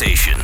Station.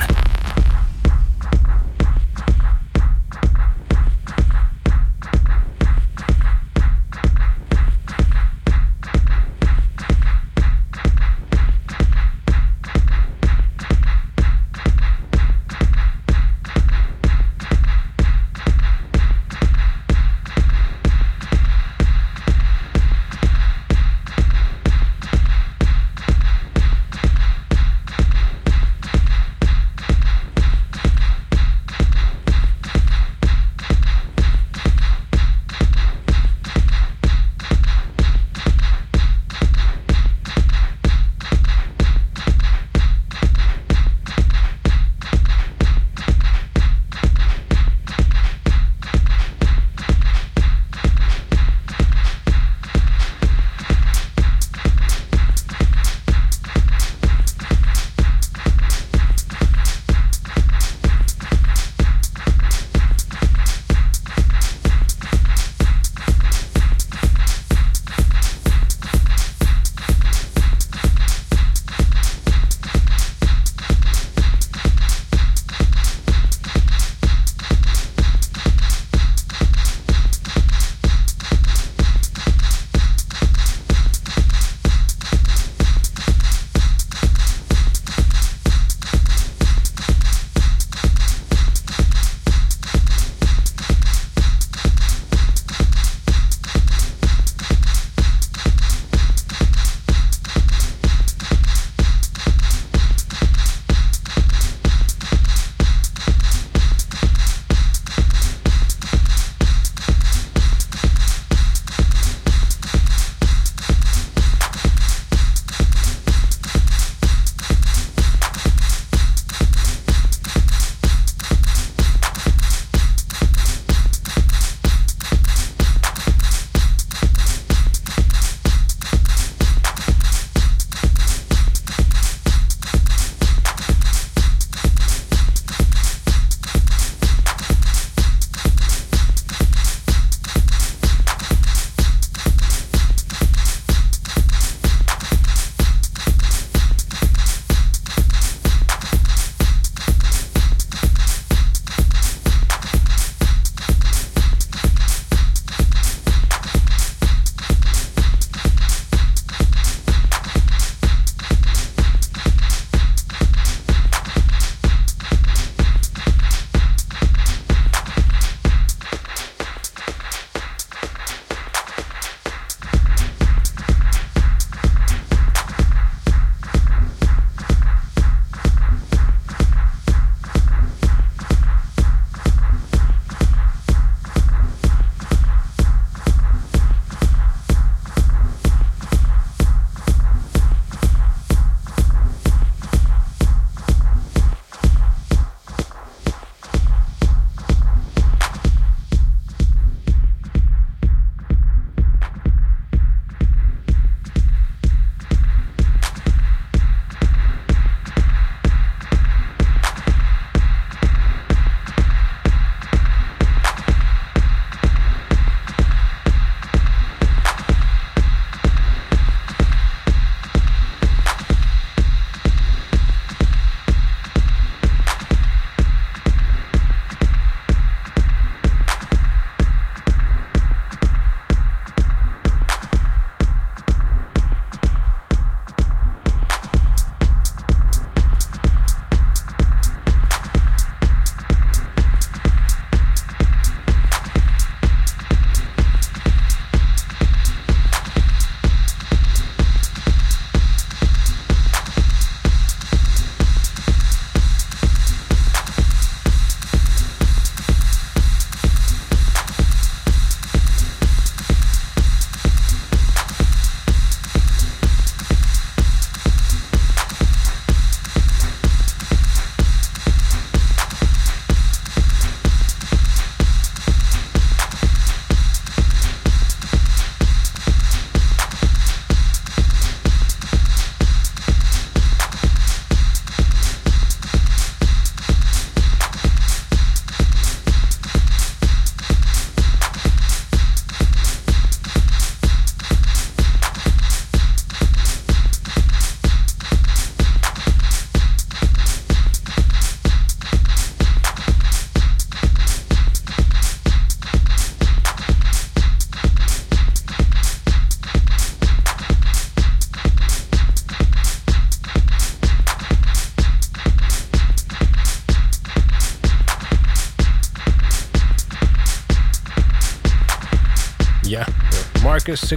Marcus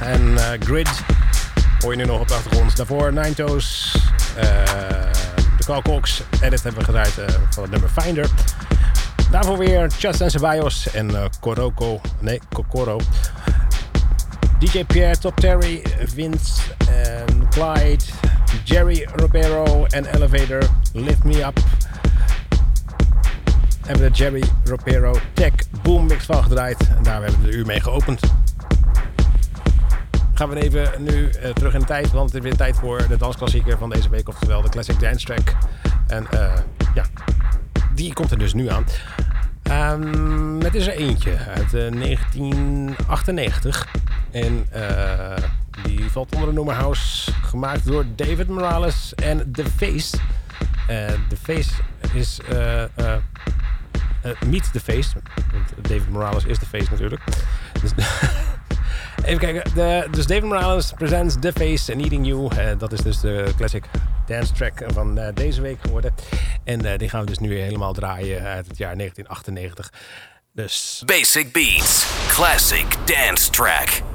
en eh, Grid hoor je nu nog op de achtergrond. Daarvoor Nine eh, de Calcox en dit hebben we gedraaid eh, van het nummer Finder. Daarvoor weer Just en Ceballos en Coroco, nee, Kokoro. DJ Pierre, Top Terry, Vince en Clyde, Jerry Roberto en Elevator, Lift Me Up. Hebben we de Jerry Roberto Tech Boom Mix van gedraaid. En daar hebben we de uur mee geopend. Gaan we even nu uh, terug in de tijd, want het is weer tijd voor de dansklassieker van deze week, oftewel de Classic Dance Track. En uh, ja, die komt er dus nu aan. Um, het is er eentje uit uh, 1998. En die valt onder de noemer House, gemaakt door David Morales en The Face. The Face is Meet The Face. David Morales is The Face natuurlijk. Dus, even kijken. De, dus David Morales presents The Face and Eating You. Uh, dat is dus de classic dance track van uh, deze week geworden. En uh, die gaan we dus nu helemaal draaien uit het jaar 1998. Dus... Basic Beats. Classic dance track.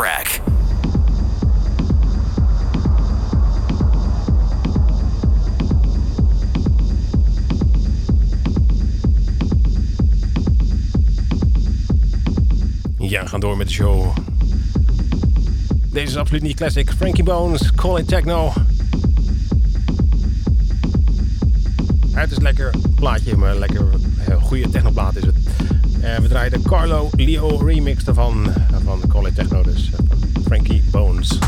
track. Ja, we gaan door met de show. Deze is absoluut niet classic. Frankie Bones, Call It Techno. Het is lekker plaatje, maar lekker eh, goede technoplaat is het. Eh, we draaien de Carlo Leo remix ervan. Techno, dus Frankie Bones.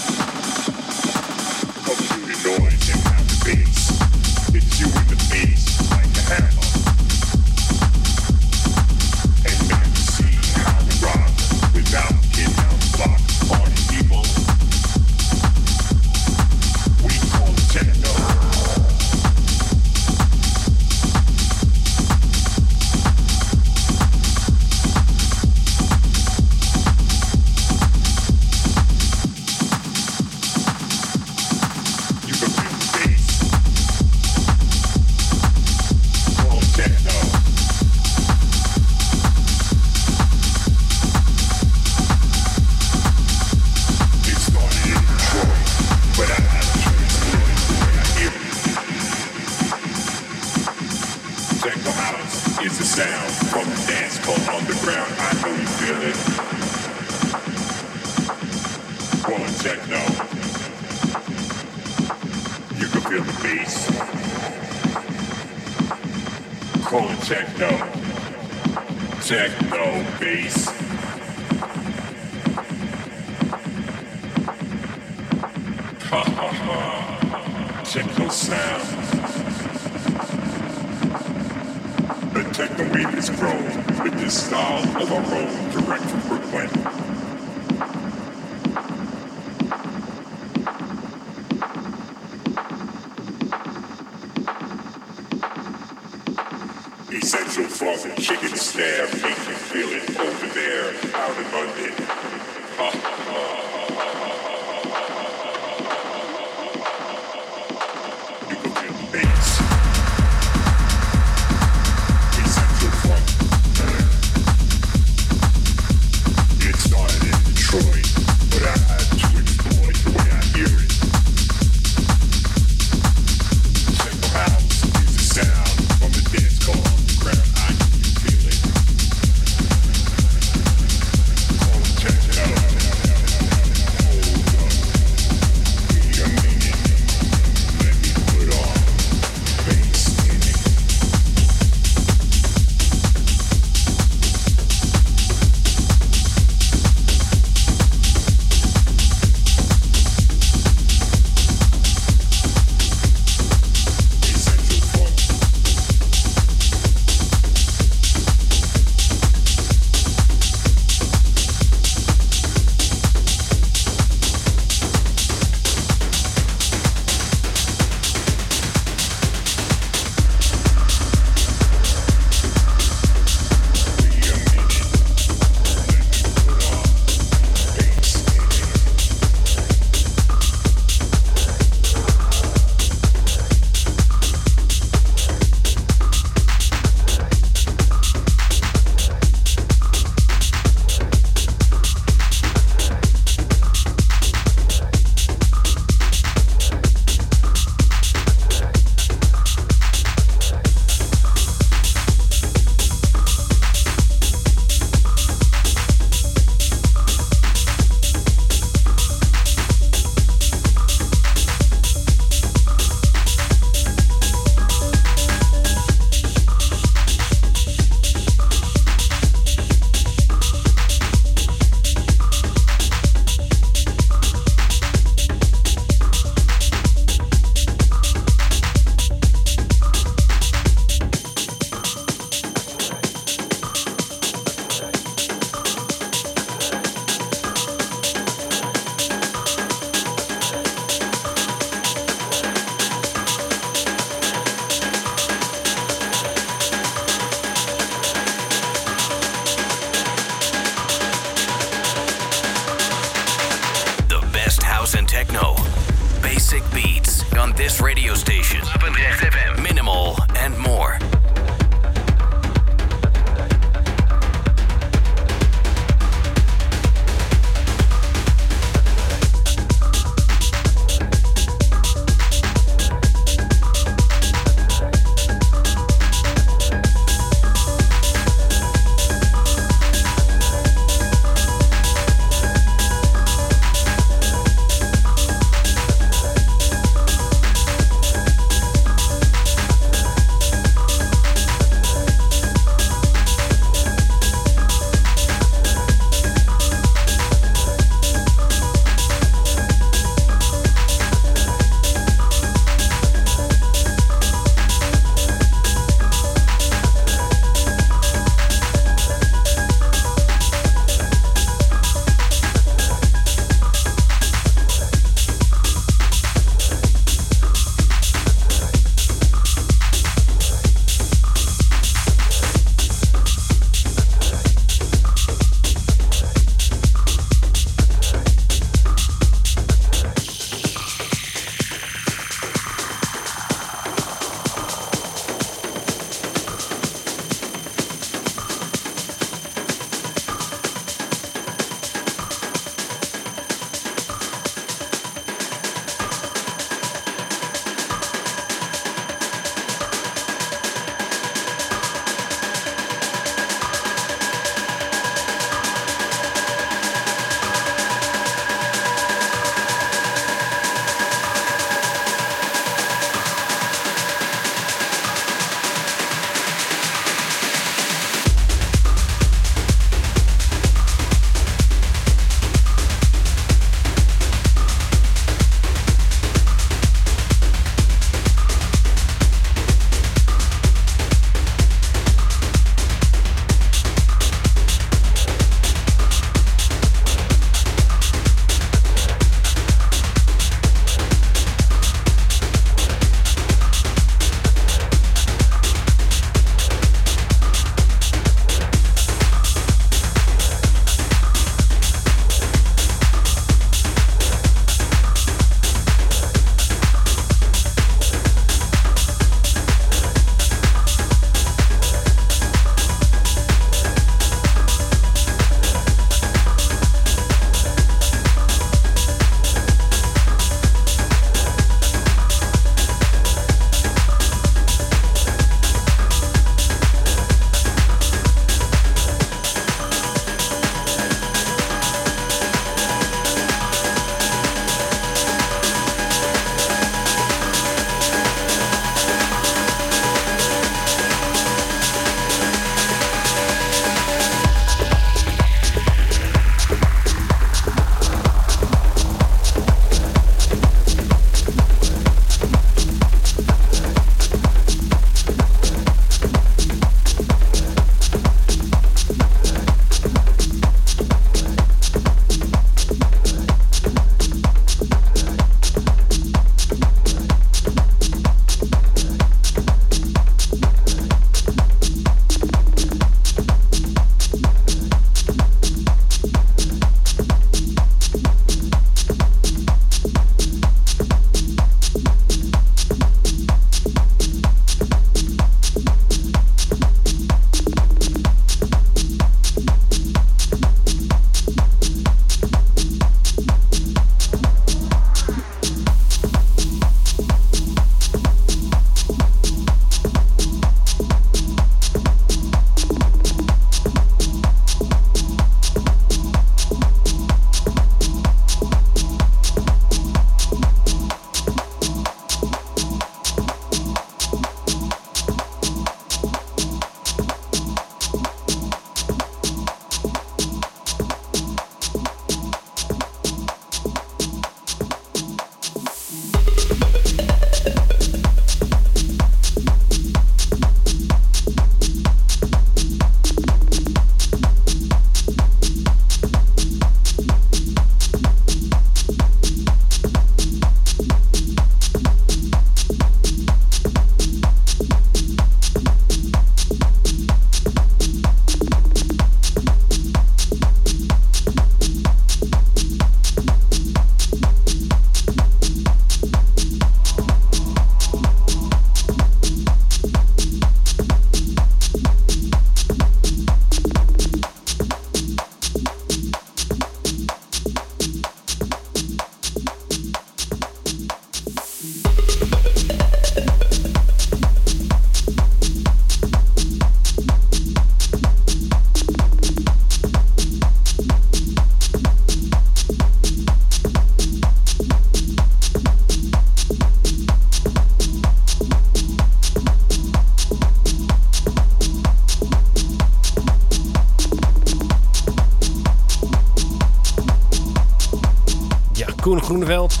Groeneveld.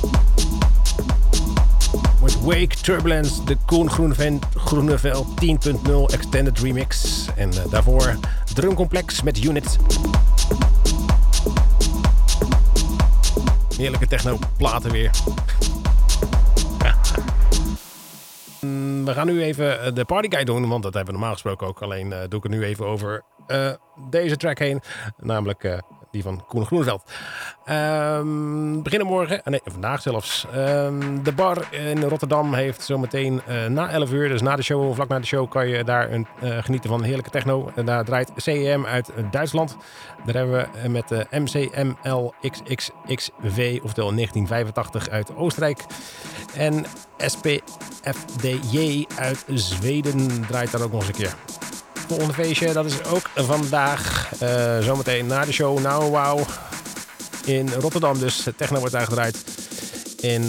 Wordt Wake Turbulence, de Koen Groeneveld, Groeneveld 10.0 Extended Remix. En uh, daarvoor Drumcomplex met Unit. Heerlijke techno platen weer. we gaan nu even de partyguide doen, want dat hebben we normaal gesproken ook. Alleen uh, doe ik er nu even over deze track heen. Namelijk die van Koen Groeneveld. Um, beginnen morgen, nee, vandaag zelfs. Um, de bar in Rotterdam heeft zometeen uh, na 11 uur, dus na de show, vlak na de show, kan je daar een, uh, genieten van heerlijke techno. En daar draait CEM uit Duitsland. Daar hebben we met de MCMLXXXV, oftewel 1985 uit Oostenrijk. En SPFDJ uit Zweden draait daar ook nog eens een keer volgende feestje, dat is ook vandaag. Zometeen na de show Now Wow in Rotterdam. Dus techno wordt uitgedraaid. In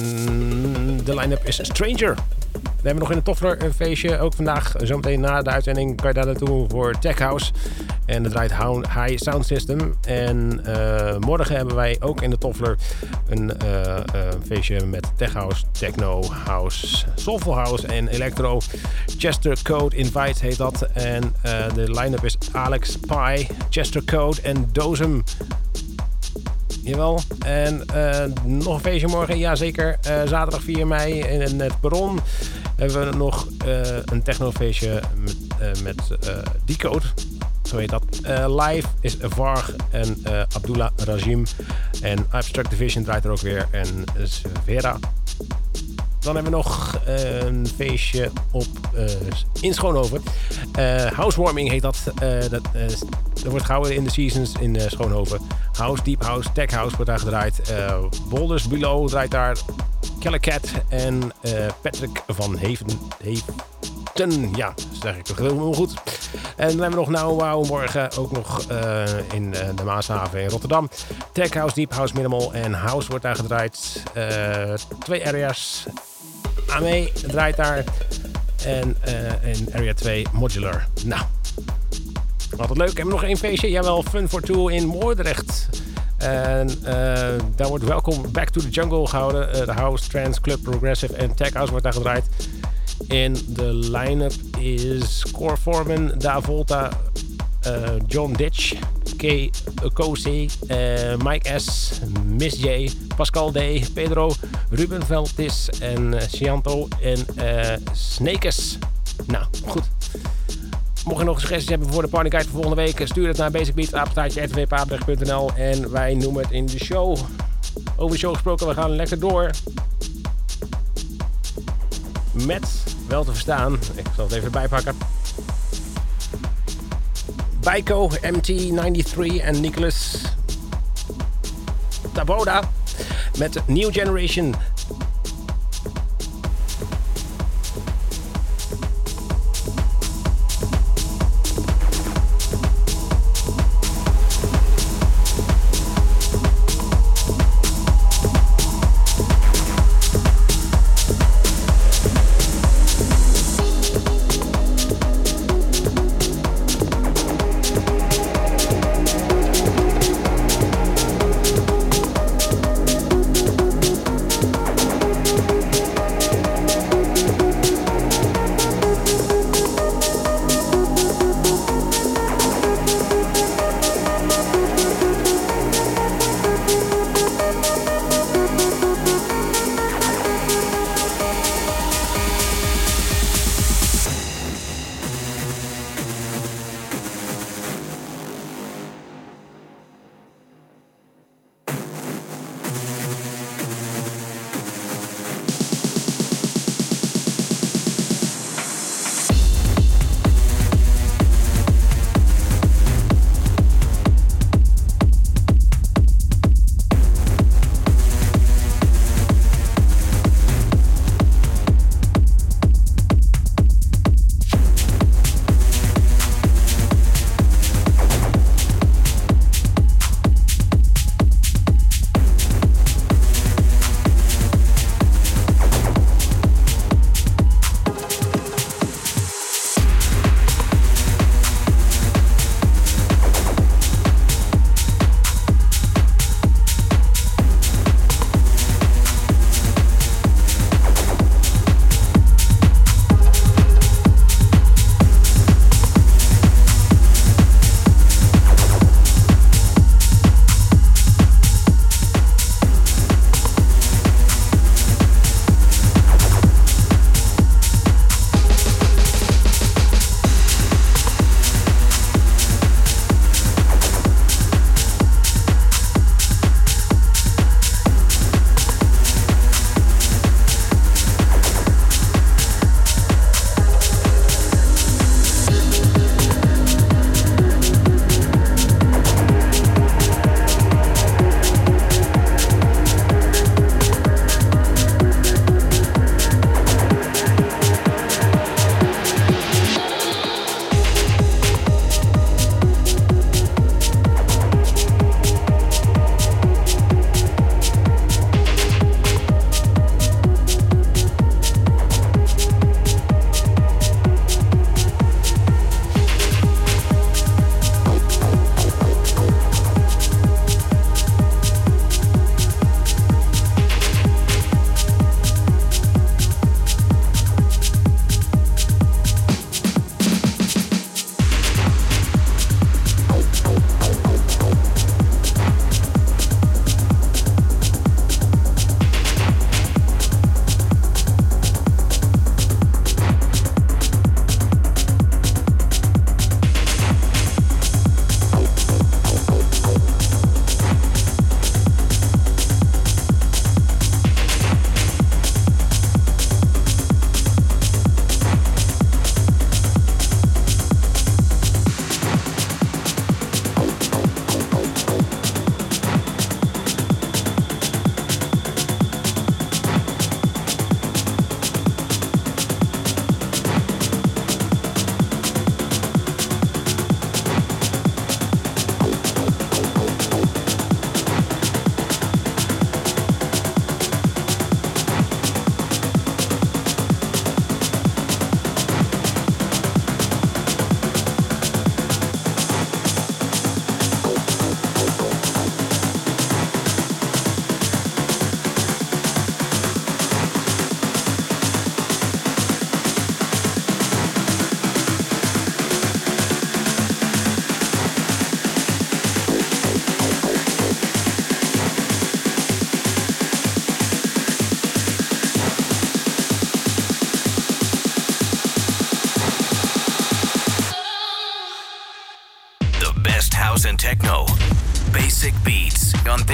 de line-up is Stranger. We hebben nog in de Toffler een feestje. Ook vandaag, zometeen na de uitzending, kan je daar naartoe voor Tech House. En dat draait High Sound System. En uh, morgen hebben wij ook in de Toffler een uh, feestje met Tech House, Techno House, Soulful House en Electro. Chester Code Invites heet dat. En de line-up is Alex Pie, Chester Code en Dozem. Jawel. En nog een feestje morgen. Jazeker. zaterdag 4 mei in het Perron hebben we nog een technofeestje met, met Decode zo heet dat. Uh, live is Varg en uh, Abdullah Rajim. En Abstract Division draait er ook weer. En Vera. Dan hebben we nog uh, een feestje op in Schoonhoven. housewarming heet dat. dat, dat wordt gehouden in de seasons in Schoonhoven. House, Deep House, Tech House wordt daar gedraaid. Boulders Below draait daar. Kellecat en Patrick van Heven. Heven ja, zeg ik helemaal goed. En dan hebben we nog Nou Wow morgen ook nog uh, in uh, de Maashaven in Rotterdam. Tech House, Deep House, Minimal en House wordt daar gedraaid. Uh, twee areas. AME draait daar. En in Area 2 Modular. Nou, altijd leuk. Hebben we nog één feestje? Jawel, Fun for Two in Moordrecht. En uh, daar wordt welkom Back to the Jungle gehouden. Uh, de House, Trans, Club, Progressive en Tech House wordt daar gedraaid. In de line-up is Core Foreman, Da Volta, uh, John Ditch, K. Okosi, uh, Mike S, Miss J, Pascal D, Pedro, Ruben Veldis en uh, Cianto en Snakes. Nou, goed. Mocht je nog suggesties hebben voor de partyguide voor volgende week, stuur het naar basicbeat.rtvpaapweg.nl en wij noemen het in de show. Over de show gesproken, we gaan lekker door met, wel te verstaan, ik zal het even bijpakken. Baiko, MT93 en Nicholas Taboda met New Generation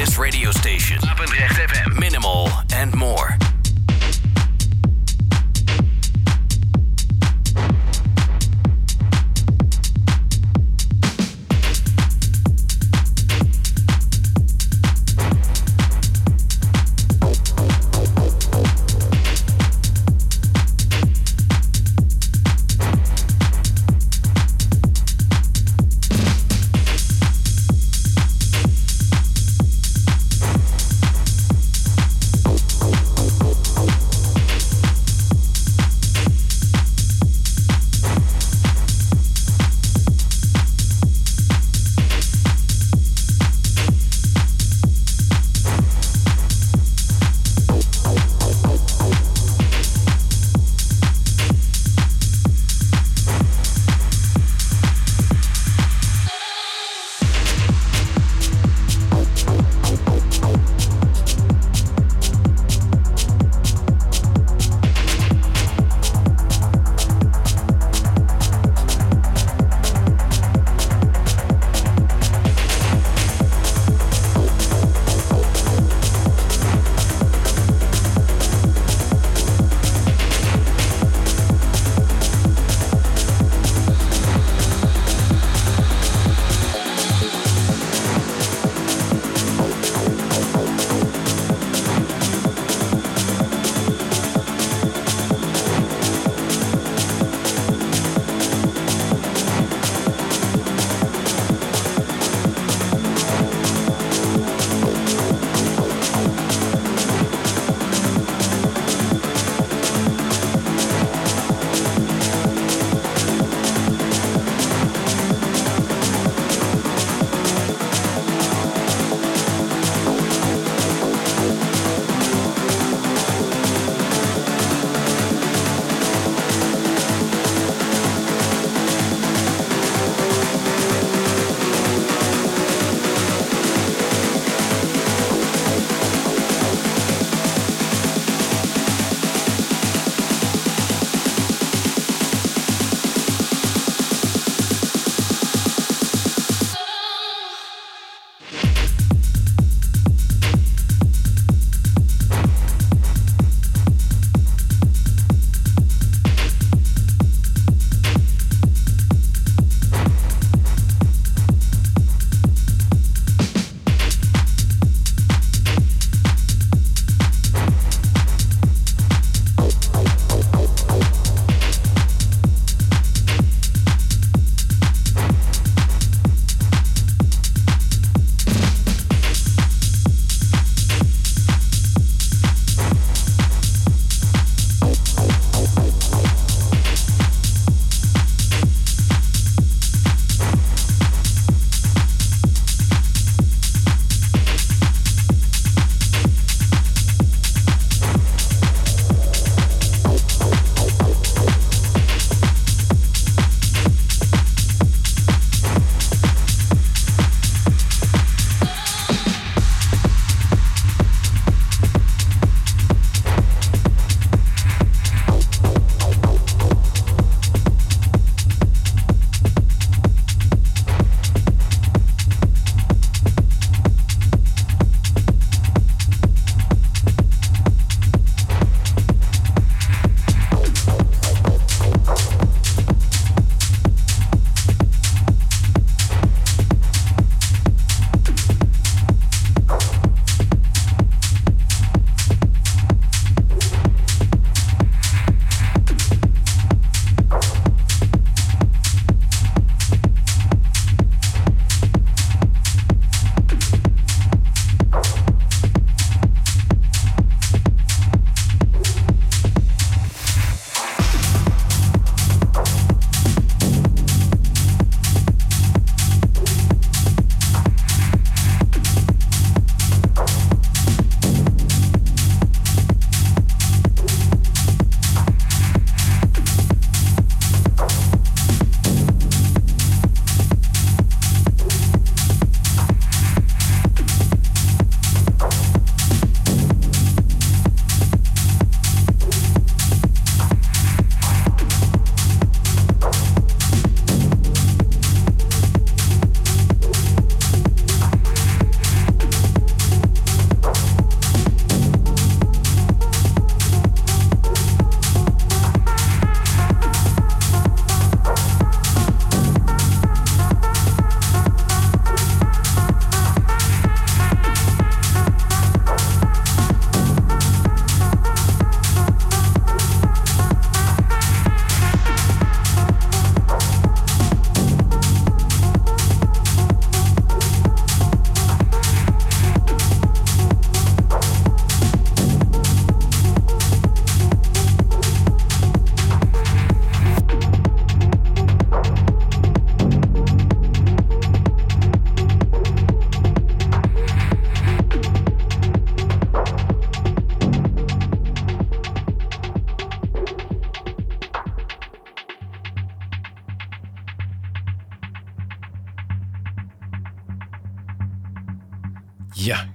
This radio station.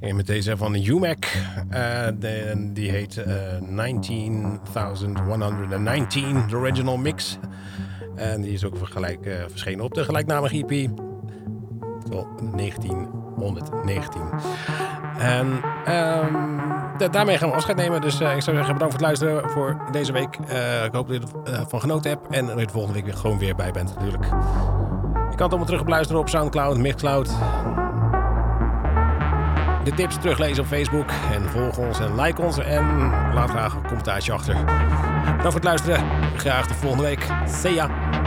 En met deze van UMAC. Uh, de, die heet uh, 19119, de original mix. En die is ook gelijk, uh, verschenen op de gelijknamige EP. Wel 1919. En um, daarmee gaan we afscheid nemen. Dus ik zou zeggen bedankt voor het luisteren voor deze week. Ik hoop dat je ervan genoten hebt. En dat je de volgende week weer gewoon weer bij bent natuurlijk. Je kan het allemaal terug luisteren op Soundcloud, Mixcloud. De tips teruglezen op Facebook. En volg ons en like ons. En laat graag een commentaartje achter. Bedankt voor het luisteren. Graag de volgende week. See ya.